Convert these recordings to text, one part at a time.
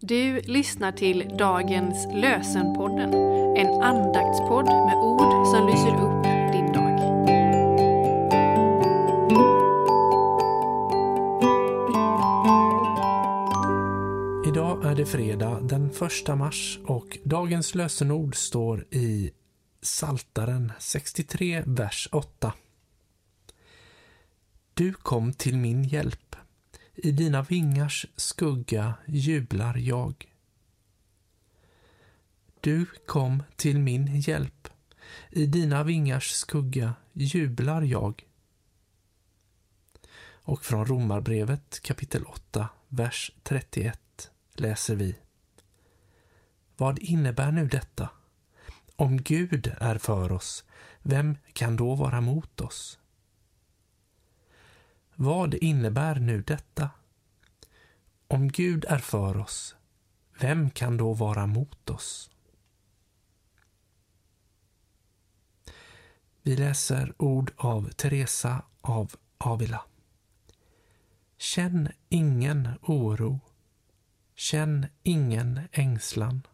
Du lyssnar till dagens lösenpodden, en andaktspodd med ord som lyser upp din dag. Idag är det fredag den 1 mars och dagens lösenord står i Saltaren 63, vers 8. Du kom till min hjälp. I dina vingars skugga jublar jag. Du kom till min hjälp. I dina vingars skugga jublar jag. Och från Romarbrevet kapitel 8, vers 31 läser vi. Vad innebär nu detta? Om Gud är för oss, vem kan då vara mot oss? Vad innebär nu detta? Om Gud är för oss, vem kan då vara mot oss? Vi läser ord av Teresa av Avila. Känn ingen oro. Känn ingen ängslan.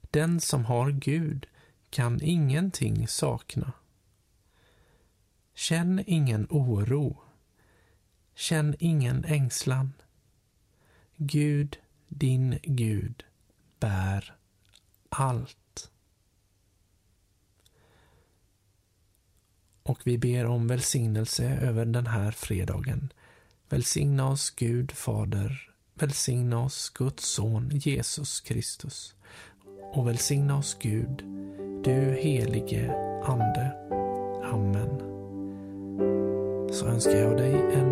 Den som har Gud kan ingenting sakna. Känn ingen oro. Känn ingen ängslan. Gud, din Gud, bär allt. Och vi ber om välsignelse över den här fredagen. Välsigna oss Gud Fader, välsigna oss Guds son Jesus Kristus och välsigna oss Gud, du helige Ande. Amen. Så önskar jag dig en